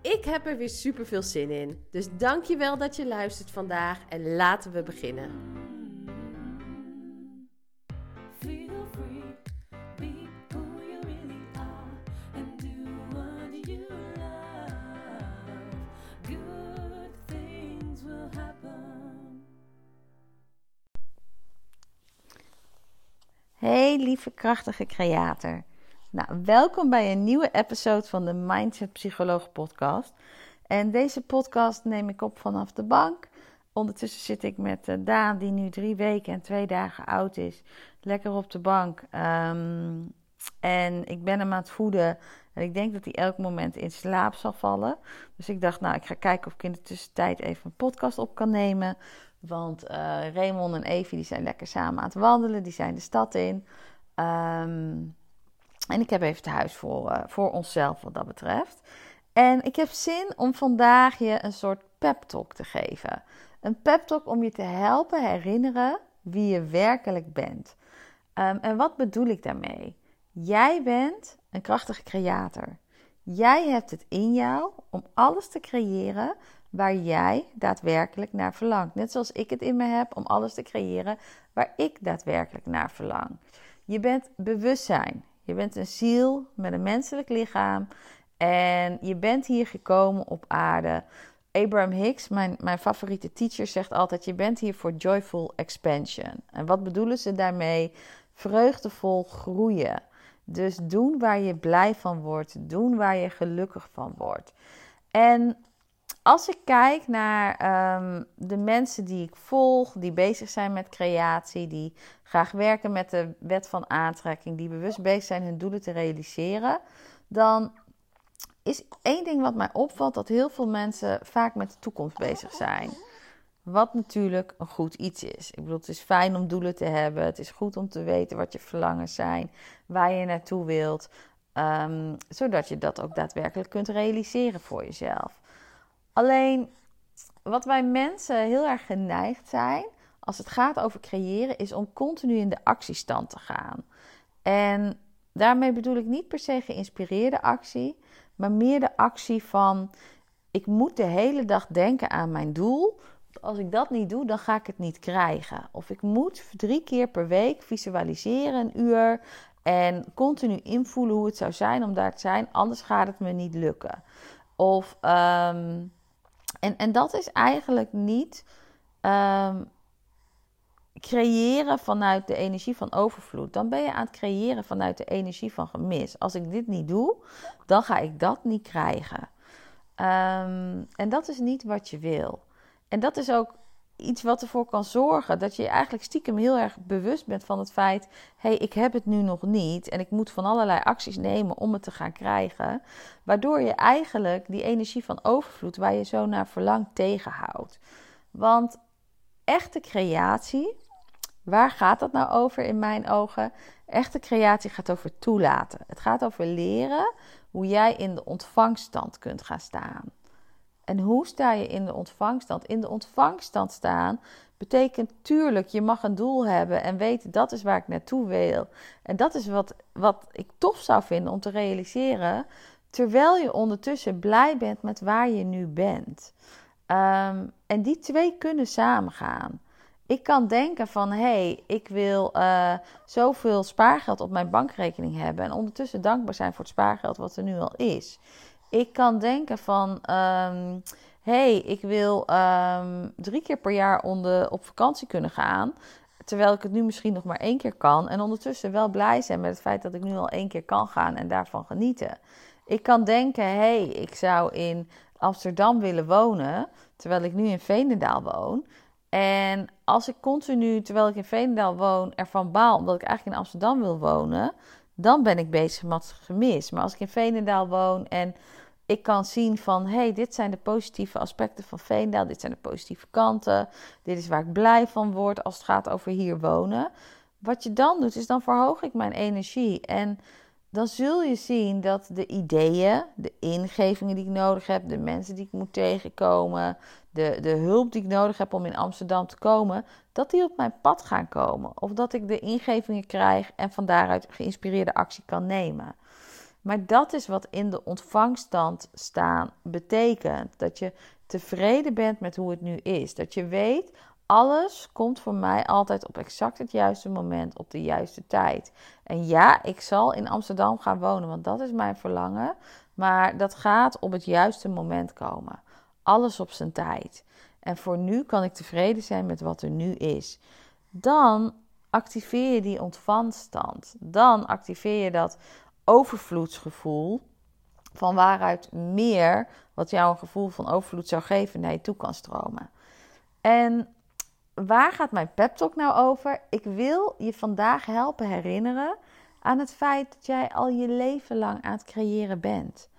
Ik heb er weer super veel zin in. Dus dankjewel dat je luistert vandaag en laten we beginnen. Feel free, be who you really are, and do what you love. Good things will happen. Hey lieve krachtige creator. Nou, welkom bij een nieuwe episode van de Mindset Psycholoog podcast. En deze podcast neem ik op vanaf de bank. Ondertussen zit ik met eh, Daan, die nu drie weken en twee dagen oud is, lekker op de bank. Ehm, en ik ben hem aan het voeden. En ik denk dat hij elk moment in slaap zal vallen. Dus ik dacht, nou, ik ga kijken of ik in de tussentijd even een podcast op kan nemen. Want eh Raymond en Evie die zijn lekker samen aan het wandelen. Die zijn de stad in. Ehm, en ik heb even het huis voor, eh, voor onszelf wat dat betreft. En ik heb zin om vandaag je een soort pep talk te geven. Een pep talk om je te helpen herinneren wie je werkelijk bent. Ehm, en wat bedoel ik daarmee? Jij bent een krachtige creator. Jij hebt het in jou om alles te creëren waar jij daadwerkelijk naar verlangt. Net zoals ik het in me heb om alles te creëren waar ik daadwerkelijk naar verlang. Je bent bewustzijn. Je bent een ziel met een menselijk lichaam. En je bent hier gekomen op aarde. Abraham Hicks, mijn, mijn favoriete teacher, zegt altijd: Je bent hier voor joyful expansion. En wat bedoelen ze daarmee? Vreugdevol groeien. Dus doen waar je blij van wordt. Doen waar je gelukkig van wordt. En als ik kijk naar ehm, de mensen die ik volg, die bezig zijn met creatie, die graag werken met de wet van aantrekking, die bewust bezig zijn hun doelen te realiseren, dan is één ding wat mij opvalt dat heel veel mensen vaak met de toekomst bezig zijn. Wat natuurlijk een goed iets is. Ik bedoel, het is fijn om doelen te hebben. Het is goed om te weten wat je verlangens zijn, waar je naartoe wilt, ehm, zodat je dat ook daadwerkelijk kunt realiseren voor jezelf. Alleen wat wij mensen heel erg geneigd zijn als het gaat over creëren, is om continu in de actiestand te gaan. En daarmee bedoel ik niet per se geïnspireerde actie, maar meer de actie van: ik moet de hele dag denken aan mijn doel. Als ik dat niet doe, dan ga ik het niet krijgen. Of ik moet drie keer per week visualiseren, een uur. En continu invoelen hoe het zou zijn om daar te zijn, anders gaat het me niet lukken. Of ehm, en, en dat is eigenlijk niet ehm, creëren vanuit de energie van overvloed. Dan ben je aan het creëren vanuit de energie van gemis. Als ik dit niet doe, dan ga ik dat niet krijgen. Ehm, en dat is niet wat je wil. En dat is ook iets wat ervoor kan zorgen dat je eigenlijk stiekem heel erg bewust bent van het feit: hé, hey, ik heb het nu nog niet en ik moet van allerlei acties nemen om het te gaan krijgen. Waardoor je eigenlijk die energie van overvloed, waar je zo naar verlangt, tegenhoudt. Want echte creatie, waar gaat dat nou over in mijn ogen? Echte creatie gaat over toelaten. Het gaat over leren hoe jij in de ontvangststand kunt gaan staan. En hoe sta je in de ontvangststand? In de ontvangststand staan betekent tuurlijk, je mag een doel hebben en weten dat is waar ik naartoe wil. En dat is wat, wat ik tof zou vinden om te realiseren, terwijl je ondertussen blij bent met waar je nu bent. Ehm, en die twee kunnen samengaan. Ik kan denken van, hé, hey, ik wil uh, zoveel spaargeld op mijn bankrekening hebben en ondertussen dankbaar zijn voor het spaargeld wat er nu al is. Ik kan denken van, um, hey, ik wil um, drie keer per jaar onder, op vakantie kunnen gaan. terwijl ik het nu misschien nog maar één keer kan. En ondertussen wel blij zijn met het feit dat ik nu al één keer kan gaan en daarvan genieten. Ik kan denken, hey, ik zou in Amsterdam willen wonen, terwijl ik nu in Veenendaal woon. En als ik continu, terwijl ik in Veenendaal woon, ervan baal omdat ik eigenlijk in Amsterdam wil wonen, dan ben ik bezig met gemis. Maar als ik in Veenendaal woon en ik kan zien van, hé, hey, dit zijn de positieve aspecten van Veenendaal, dit zijn de positieve kanten, dit is waar ik blij van word als het gaat over hier wonen. Wat je dan doet, is dan verhoog ik mijn energie en dan zul je zien dat de ideeën, de ingevingen die ik nodig heb, de mensen die ik moet tegenkomen, de, de hulp die ik nodig heb om in Amsterdam te komen, dat die op mijn pad gaan komen. Of dat ik de ingevingen krijg en van daaruit geïnspireerde actie kan nemen. Maar dat is wat in de ontvangststand staan betekent. Dat je tevreden bent met hoe het nu is. Dat je weet, alles komt voor mij altijd op exact het juiste moment, op de juiste tijd. En ja, ik zal in Amsterdam gaan wonen, want dat is mijn verlangen. Maar dat gaat op het juiste moment komen. Alles op zijn tijd. En voor nu kan ik tevreden zijn met wat er nu is. Dan activeer je die ontvangststand. Dan activeer je dat overvloedsgevoel. Van waaruit meer, wat jou een gevoel van overvloed zou geven, naar je toe kan stromen. En waar gaat mijn pep talk nou over? Ik wil je vandaag helpen herinneren aan het feit dat jij al je leven lang aan het creëren bent.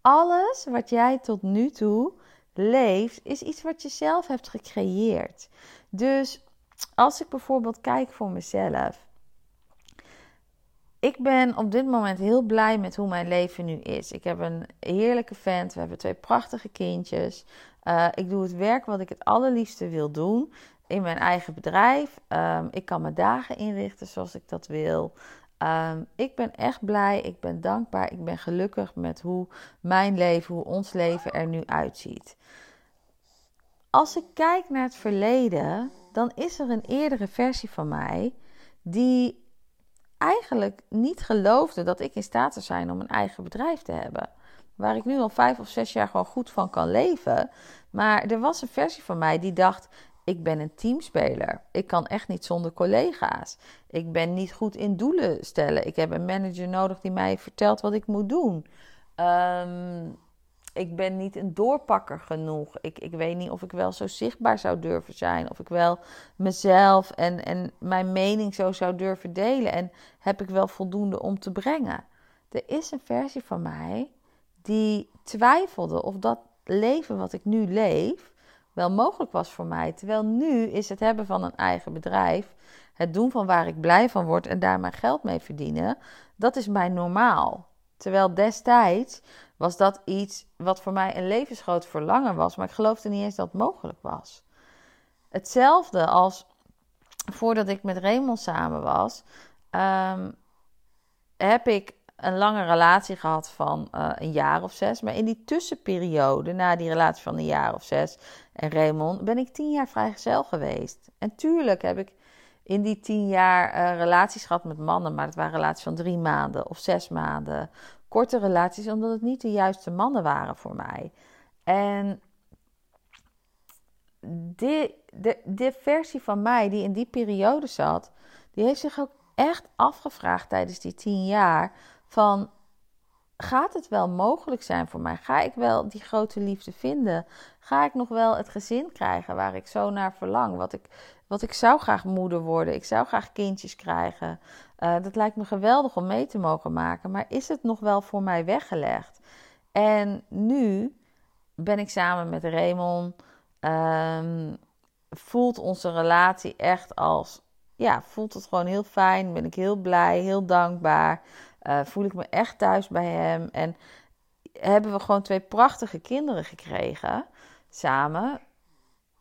Alles wat jij tot nu toe leeft, is iets wat je zelf hebt gecreëerd. Dus als ik bijvoorbeeld kijk voor mezelf. Ik ben op dit moment heel blij met hoe mijn leven nu is. Ik heb een heerlijke vent. We hebben twee prachtige kindjes. Uh, ik doe het werk wat ik het allerliefste wil doen in mijn eigen bedrijf. Um, ik kan mijn dagen inrichten zoals ik dat wil. Um, ik ben echt blij, ik ben dankbaar, ik ben gelukkig met hoe mijn leven, hoe ons leven er nu uitziet. Als ik kijk naar het verleden, dan is er een eerdere versie van mij die eigenlijk niet geloofde dat ik in staat zou zijn om een eigen bedrijf te hebben. Waar ik nu al vijf of zes jaar gewoon goed van kan leven. Maar er was een versie van mij die dacht: ik ben een teamspeler. Ik kan echt niet zonder collega's. Ik ben niet goed in doelen stellen. Ik heb een manager nodig die mij vertelt wat ik moet doen. Um, ik ben niet een doorpakker genoeg. Ik, ik weet niet of ik wel zo zichtbaar zou durven zijn. Of ik wel mezelf en, en mijn mening zo zou durven delen. En heb ik wel voldoende om te brengen. Er is een versie van mij die twijfelde of dat leven wat ik nu leef wel mogelijk was voor mij. Terwijl nu is het hebben van een eigen bedrijf, het doen van waar ik blij van word en daar mijn geld mee verdienen, dat is mij normaal. Terwijl destijds was dat iets wat voor mij een levensgroot verlangen was, maar ik geloofde niet eens dat het mogelijk was. Hetzelfde als voordat ik met Raymond samen was, um, heb ik een lange relatie gehad van uh, een jaar of zes. Maar in die tussenperiode, na die relatie van een jaar of zes en Raymond, ben ik tien jaar vrijgezel geweest. En tuurlijk heb ik in die tien jaar uh, relaties gehad met mannen, maar het waren relaties van drie maanden of zes maanden. Korte relaties, omdat het niet de juiste mannen waren voor mij. En de, de, de versie van mij die in die periode zat, die heeft zich ook echt afgevraagd tijdens die tien jaar van gaat het wel mogelijk zijn voor mij? Ga ik wel die grote liefde vinden? Ga ik nog wel het gezin krijgen waar ik zo naar verlang? Wat ik, wat ik zou graag moeder worden. Ik zou graag kindjes krijgen. Uh, dat lijkt me geweldig om mee te mogen maken. Maar is het nog wel voor mij weggelegd? En nu ben ik samen met Raymond. Um, voelt onze relatie echt als. Ja, voelt het gewoon heel fijn. Ben ik heel blij, heel dankbaar. Uh, voel ik me echt thuis bij hem. En hebben we gewoon twee prachtige kinderen gekregen samen.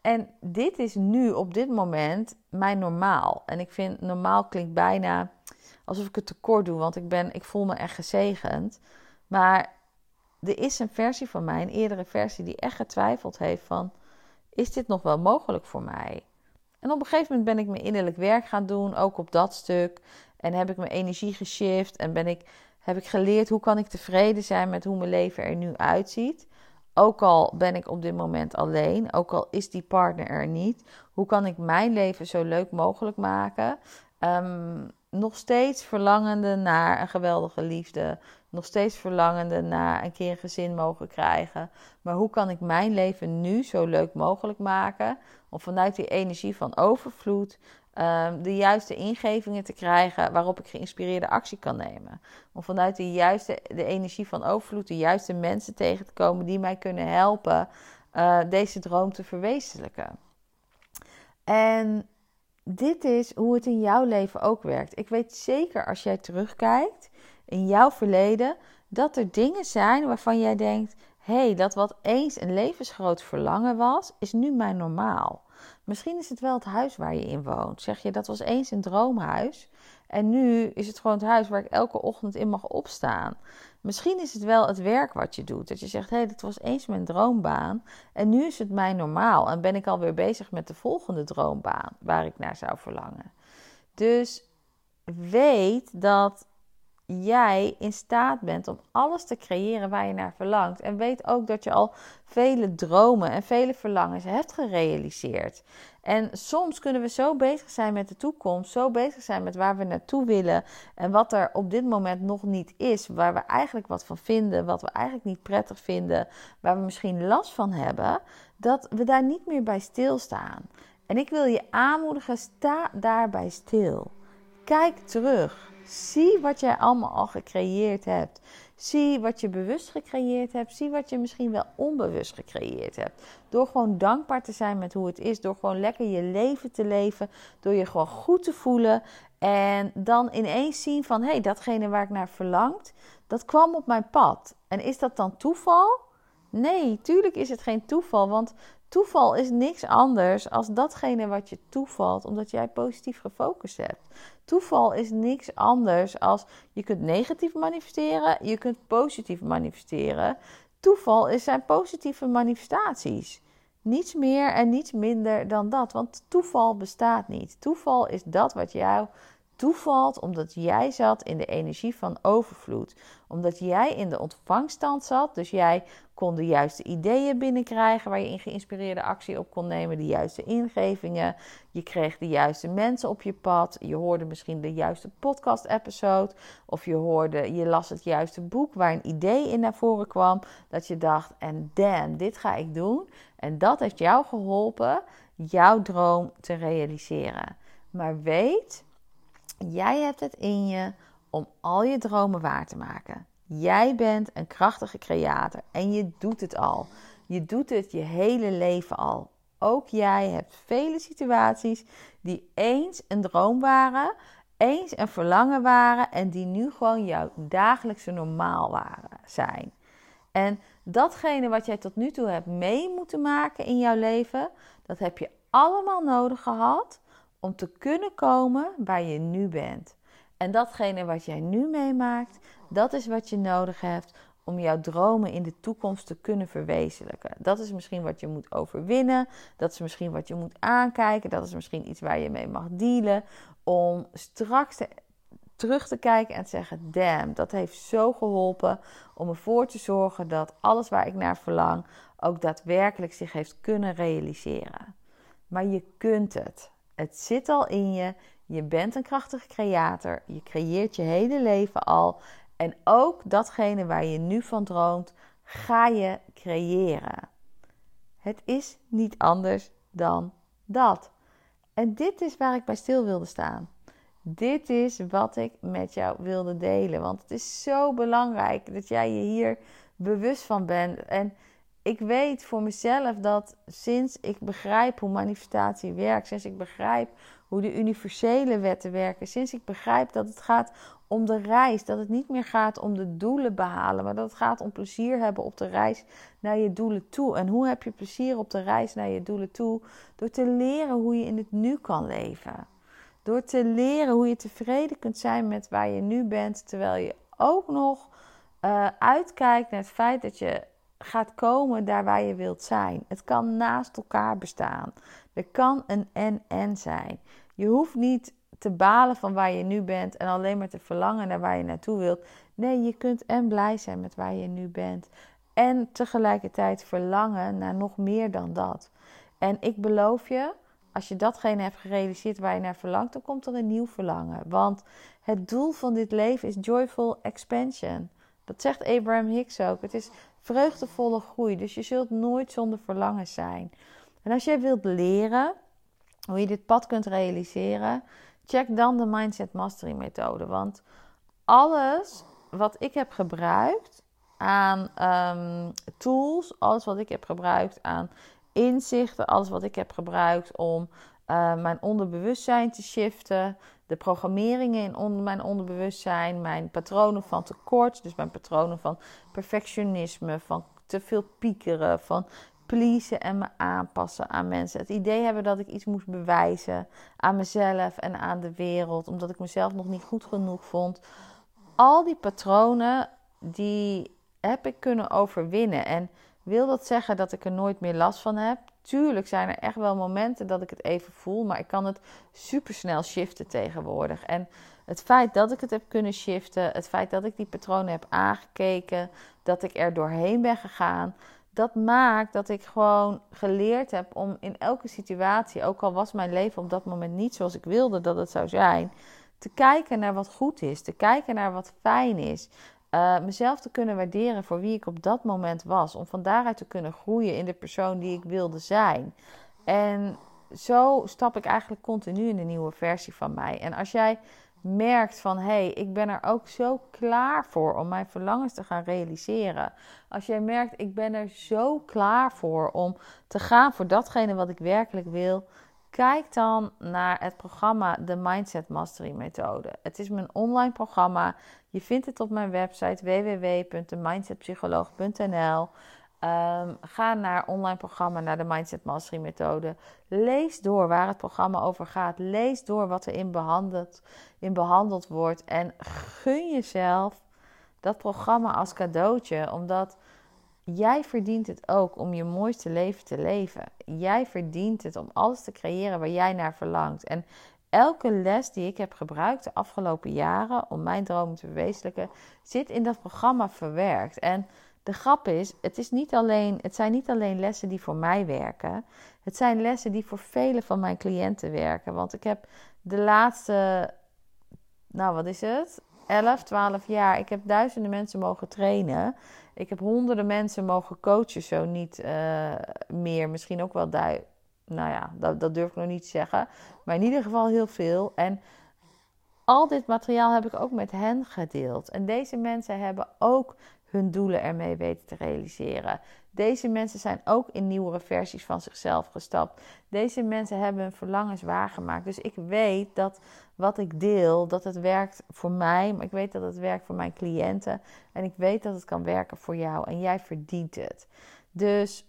En dit is nu op dit moment mijn normaal. En ik vind normaal klinkt bijna alsof ik het tekort doe, want ik, ben, ik voel me echt gezegend. Maar er is een versie van mij, een eerdere versie, die echt getwijfeld heeft van... is dit nog wel mogelijk voor mij? En op een gegeven moment ben ik mijn innerlijk werk gaan doen, ook op dat stuk. En heb ik mijn energie geshift en ben ik, heb ik geleerd hoe kan ik tevreden zijn met hoe mijn leven er nu uitziet. Ook al ben ik op dit moment alleen, ook al is die partner er niet, hoe kan ik mijn leven zo leuk mogelijk maken? Ehm, nog steeds verlangende naar een geweldige liefde, nog steeds verlangende naar een keer een gezin mogen krijgen. Maar hoe kan ik mijn leven nu zo leuk mogelijk maken? Om vanuit die energie van overvloed um, de juiste ingevingen te krijgen waarop ik geïnspireerde actie kan nemen. Om vanuit de juiste de energie van overvloed de juiste mensen tegen te komen die mij kunnen helpen uh, deze droom te verwezenlijken. En dit is hoe het in jouw leven ook werkt. Ik weet zeker als jij terugkijkt in jouw verleden dat er dingen zijn waarvan jij denkt: hé, hey, dat wat eens een levensgroot verlangen was, is nu mijn normaal. Misschien is het wel het huis waar je in woont. Zeg je dat was eens een droomhuis en nu is het gewoon het huis waar ik elke ochtend in mag opstaan. Misschien is het wel het werk wat je doet. Dat je zegt: hé, hey, dat was eens mijn droombaan en nu is het mijn normaal. En ben ik alweer bezig met de volgende droombaan waar ik naar zou verlangen. Dus weet dat jij in staat bent om alles te creëren waar je naar verlangt. En weet ook dat je al vele dromen en vele verlangens hebt gerealiseerd. En soms kunnen we zo bezig zijn met de toekomst, zo bezig zijn met waar we naartoe willen en wat er op dit moment nog niet is, waar we eigenlijk wat van vinden, wat we eigenlijk niet prettig vinden, waar we misschien last van hebben, dat we daar niet meer bij stilstaan. En ik wil je aanmoedigen, sta daarbij stil. Kijk terug. Zie wat jij allemaal al gecreëerd hebt. Zie wat je bewust gecreëerd hebt. Zie wat je misschien wel onbewust gecreëerd hebt. Door gewoon dankbaar te zijn met hoe het is. Door gewoon lekker je leven te leven. Door je gewoon goed te voelen. En dan ineens zien van hé, hey, datgene waar ik naar verlangd, dat kwam op mijn pad. En is dat dan toeval? Nee, tuurlijk is het geen toeval. Want Toeval is niks anders als datgene wat je toevalt omdat jij positief gefocust hebt. Toeval is niks anders als je kunt negatief manifesteren, je kunt positief manifesteren. Toeval is zijn positieve manifestaties. Niets meer en niets minder dan dat, want toeval bestaat niet. Toeval is dat wat jou toevalt omdat jij zat in de energie van overvloed. Omdat jij in de ontvangstand zat, dus jij kon de juiste ideeën binnenkrijgen waar je in geïnspireerde actie op kon nemen, de juiste ingevingen. Je kreeg de juiste mensen op je pad. Je hoorde misschien de juiste podcast-episode. Of je, hoorde, je las het juiste boek waar een idee in naar voren kwam. Dat je dacht: en damn, dit ga ik doen. En dat heeft jou geholpen jouw droom te realiseren. Maar weet, jij hebt het in je om al je dromen waar te maken. Jij bent een krachtige creator en je doet het al. Je doet het je hele leven al. Ook jij hebt vele situaties die eens een droom waren, eens een verlangen waren en die nu gewoon jouw dagelijkse normaal waren, zijn. En datgene wat jij tot nu toe hebt mee moeten maken in jouw leven, dat heb je allemaal nodig gehad om te kunnen komen waar je nu bent. En datgene wat jij nu meemaakt, dat is wat je nodig hebt om jouw dromen in de toekomst te kunnen verwezenlijken. Dat is misschien wat je moet overwinnen. Dat is misschien wat je moet aankijken. Dat is misschien iets waar je mee mag dealen. Om straks terug te kijken en te zeggen: Damn, dat heeft zo geholpen om ervoor te zorgen dat alles waar ik naar verlang ook daadwerkelijk zich heeft kunnen realiseren. Maar je kunt het. Het zit al in je. Je bent een krachtige creator. Je creëert je hele leven al. En ook datgene waar je nu van droomt, ga je creëren. Het is niet anders dan dat. En dit is waar ik bij stil wilde staan. Dit is wat ik met jou wilde delen. Want het is zo belangrijk dat jij je hier bewust van bent. En ik weet voor mezelf dat sinds ik begrijp hoe manifestatie werkt, sinds ik begrijp hoe de universele wetten werken, sinds ik begrijp dat het gaat om de reis, dat het niet meer gaat om de doelen behalen, maar dat het gaat om plezier hebben op de reis naar je doelen toe. En hoe heb je plezier op de reis naar je doelen toe? Door te leren hoe je in het nu kan leven. Door te leren hoe je tevreden kunt zijn met waar je nu bent, terwijl je ook nog uh, uitkijkt naar het feit dat je gaat komen daar waar je wilt zijn. Het kan naast elkaar bestaan. Er kan een en-en zijn. Je hoeft niet te balen van waar je nu bent en alleen maar te verlangen naar waar je naartoe wilt. Nee, je kunt en blij zijn met waar je nu bent En tegelijkertijd verlangen naar nog meer dan dat. En ik beloof je, als je datgene hebt gerealiseerd waar je naar verlangt, dan komt er een nieuw verlangen. Want het doel van dit leven is joyful expansion. Dat zegt Abraham Hicks ook. Het is vreugdevolle groei. Dus je zult nooit zonder verlangen zijn. En als jij wilt leren hoe je dit pad kunt realiseren, check dan de Mindset Mastery methode. Want alles wat ik heb gebruikt aan ehm, tools, alles wat ik heb gebruikt aan inzichten, alles wat ik heb gebruikt om uh, mijn onderbewustzijn te shiften, de programmeringen in onder mijn onderbewustzijn, mijn patronen van tekort, dus mijn patronen van perfectionisme, van te veel piekeren, van pleasen en me aanpassen aan mensen. Het idee hebben dat ik iets moest bewijzen aan mezelf en aan de wereld, omdat ik mezelf nog niet goed genoeg vond. Al die patronen, die heb ik kunnen overwinnen. En wil dat zeggen dat ik er nooit meer last van heb? Tuurlijk zijn er echt wel momenten dat ik het even voel, maar ik kan het supersnel shiften tegenwoordig. En het feit dat ik het heb kunnen shiften, het feit dat ik die patronen heb aangekeken, dat ik er doorheen ben gegaan, dat maakt dat ik gewoon geleerd heb om in elke situatie, ook al was mijn leven op dat moment niet zoals ik wilde dat het zou zijn, te kijken naar wat goed is, te kijken naar wat fijn is. Uh, mezelf te kunnen waarderen voor wie ik op dat moment was. Om van daaruit te kunnen groeien in de persoon die ik wilde zijn. En zo stap ik eigenlijk continu in een nieuwe versie van mij. En als jij merkt van hé, hey, ik ben er ook zo klaar voor om mijn verlangens te gaan realiseren. Als jij merkt, ik ben er zo klaar voor om te gaan voor datgene wat ik werkelijk wil. Kijk dan naar het programma de Mindset Mastery Methode. Het is mijn online programma. Je vindt het op mijn website www.mindsetpsycholoog.nl. Um, ga naar online programma, naar de Mindset Mastery methode. Lees door waar het programma over gaat. Lees door wat er in behandeld, in behandeld wordt. En gun jezelf dat programma als cadeautje. Omdat jij verdient het ook om je mooiste leven te leven. Jij verdient het om alles te creëren waar jij naar verlangt. En elke les die ik heb gebruikt de afgelopen jaren om mijn dromen te verwezenlijken, zit in dat programma verwerkt. En de grap is, het, is niet alleen, het zijn niet alleen lessen die voor mij werken. Het zijn lessen die voor vele van mijn cliënten werken. Want ik heb de laatste, nou wat is het? 11, 12 jaar. Ik heb duizenden mensen mogen trainen. Ik heb honderden mensen mogen coachen, zo niet uh, meer. Misschien ook wel duizenden nou ja, dat, dat durf ik nog niet te zeggen. Maar in ieder geval heel veel. En al dit materiaal heb ik ook met hen gedeeld. En deze mensen hebben ook hun doelen ermee weten te realiseren. Deze mensen zijn ook in nieuwere versies van zichzelf gestapt. Deze mensen hebben hun verlangens waargemaakt. Dus ik weet dat wat ik deel, dat het werkt voor mij, maar ik weet dat het werkt voor mijn cliënten. En ik weet dat het kan werken voor jou. En jij verdient het. Dus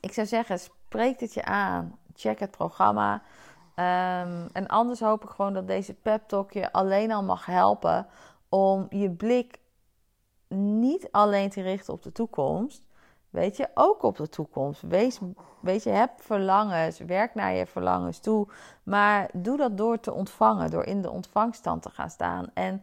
ik zou zeggen, spreekt het je aan. Check het programma. Um, en anders hoop ik gewoon dat deze pep talk je alleen al mag helpen om je blik niet alleen te richten op de toekomst. Weet je, ook op de toekomst. Wees, weet je, heb verlangens, werk naar je verlangens toe. Maar doe dat door te ontvangen, door in de ontvangstand te gaan staan. En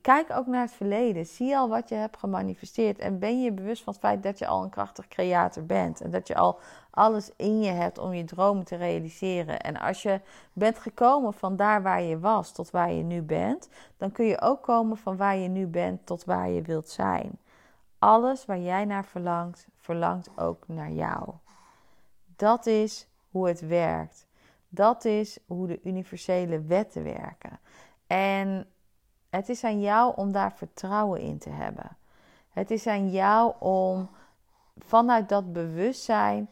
kijk ook naar het verleden. Zie al wat je hebt gemanifesteerd. En ben je bewust van het feit dat je al een krachtig creator bent. En dat je al alles in je hebt om je dromen te realiseren. En als je bent gekomen van daar waar je was tot waar je nu bent, dan kun je ook komen van waar je nu bent tot waar je wilt zijn. Alles waar jij naar verlangt, verlangt ook naar jou. Dat is hoe het werkt. Dat is hoe de universele wetten werken. En het is aan jou om daar vertrouwen in te hebben. Het is aan jou om vanuit dat bewustzijn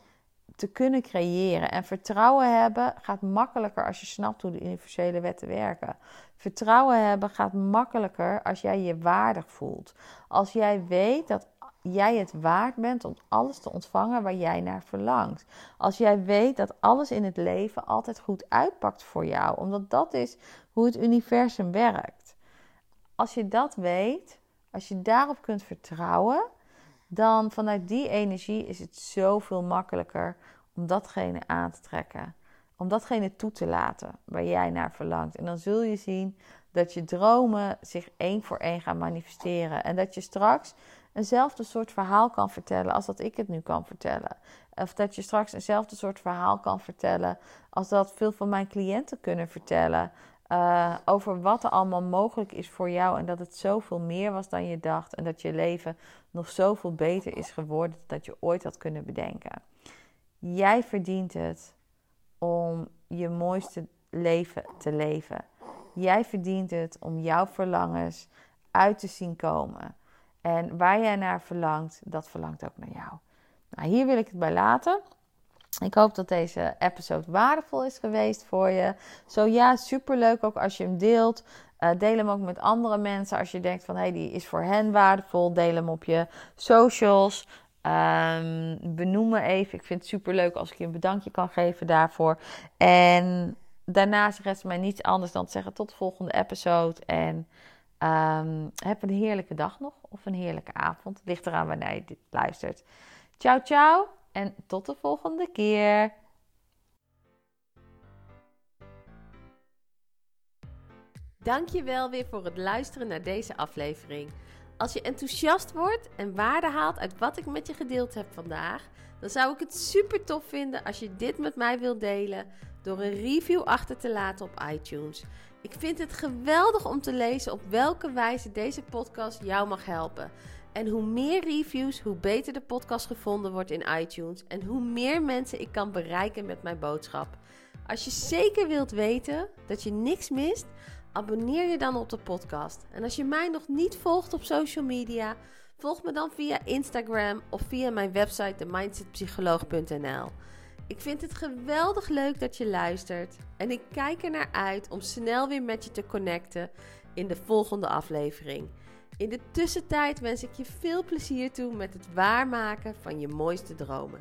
te kunnen creëren. En vertrouwen hebben gaat makkelijker als je snapt hoe de universele wetten werken. Vertrouwen hebben gaat makkelijker als jij je waardig voelt. Als jij weet dat jij het waard bent om alles te ontvangen waar jij naar verlangt. Als jij weet dat alles in het leven altijd goed uitpakt voor jou, omdat dat is hoe het universum werkt. Als je dat weet, als je daarop kunt vertrouwen, dan vanuit die energie is het zoveel makkelijker om datgene aan te trekken. Om datgene toe te laten waar jij naar verlangt. En dan zul je zien dat je dromen zich één voor één gaan manifesteren. En dat je straks eenzelfde soort verhaal kan vertellen als dat ik het nu kan vertellen. Of dat je straks eenzelfde soort verhaal kan vertellen als dat veel van mijn cliënten kunnen vertellen. Uh, over wat er allemaal mogelijk is voor jou en dat het zoveel meer was dan je dacht en dat je leven nog zoveel beter is geworden dat je ooit had kunnen bedenken. Jij verdient het om je mooiste leven te leven. Jij verdient het om jouw verlangens uit te zien komen. En waar jij naar verlangt, dat verlangt ook naar jou. Nou, hier wil ik het bij laten. Ik hoop dat deze episode waardevol is geweest voor je. Zo ja, superleuk ook als je hem deelt. Uh, deel hem ook met andere mensen als je denkt van hé, hey, die is voor hen waardevol. Deel hem op je socials. Um, benoem me even. Ik vind het superleuk als ik je een bedankje kan geven daarvoor. En daarnaast rest mij niets anders dan te zeggen tot de volgende episode. En um, heb een heerlijke dag nog of een heerlijke avond. Ligt eraan wanneer je dit luistert. Ciao, ciao en tot de volgende keer. Dankjewel weer voor het luisteren naar deze aflevering. Als je enthousiast wordt en waarde haalt uit wat ik met je gedeeld heb vandaag, dan zou ik het super tof vinden als je dit met mij wilt delen door een review achter te laten op iTunes. Ik vind het geweldig om te lezen op welke wijze deze podcast jou mag helpen. En hoe meer reviews, hoe beter de podcast gevonden wordt in iTunes en hoe meer mensen ik kan bereiken met mijn boodschap. Als je zeker wilt weten dat je niks mist, abonneer je dan op de podcast. En als je mij nog niet volgt op social media, volg me dan via Instagram of via mijn website themindsetpsycholoog.nl. Ik vind het geweldig leuk dat je luistert en ik kijk er naar uit om snel weer met je te connecten in de volgende aflevering. In de tussentijd wens ik je veel plezier toe met het waarmaken van je mooiste dromen.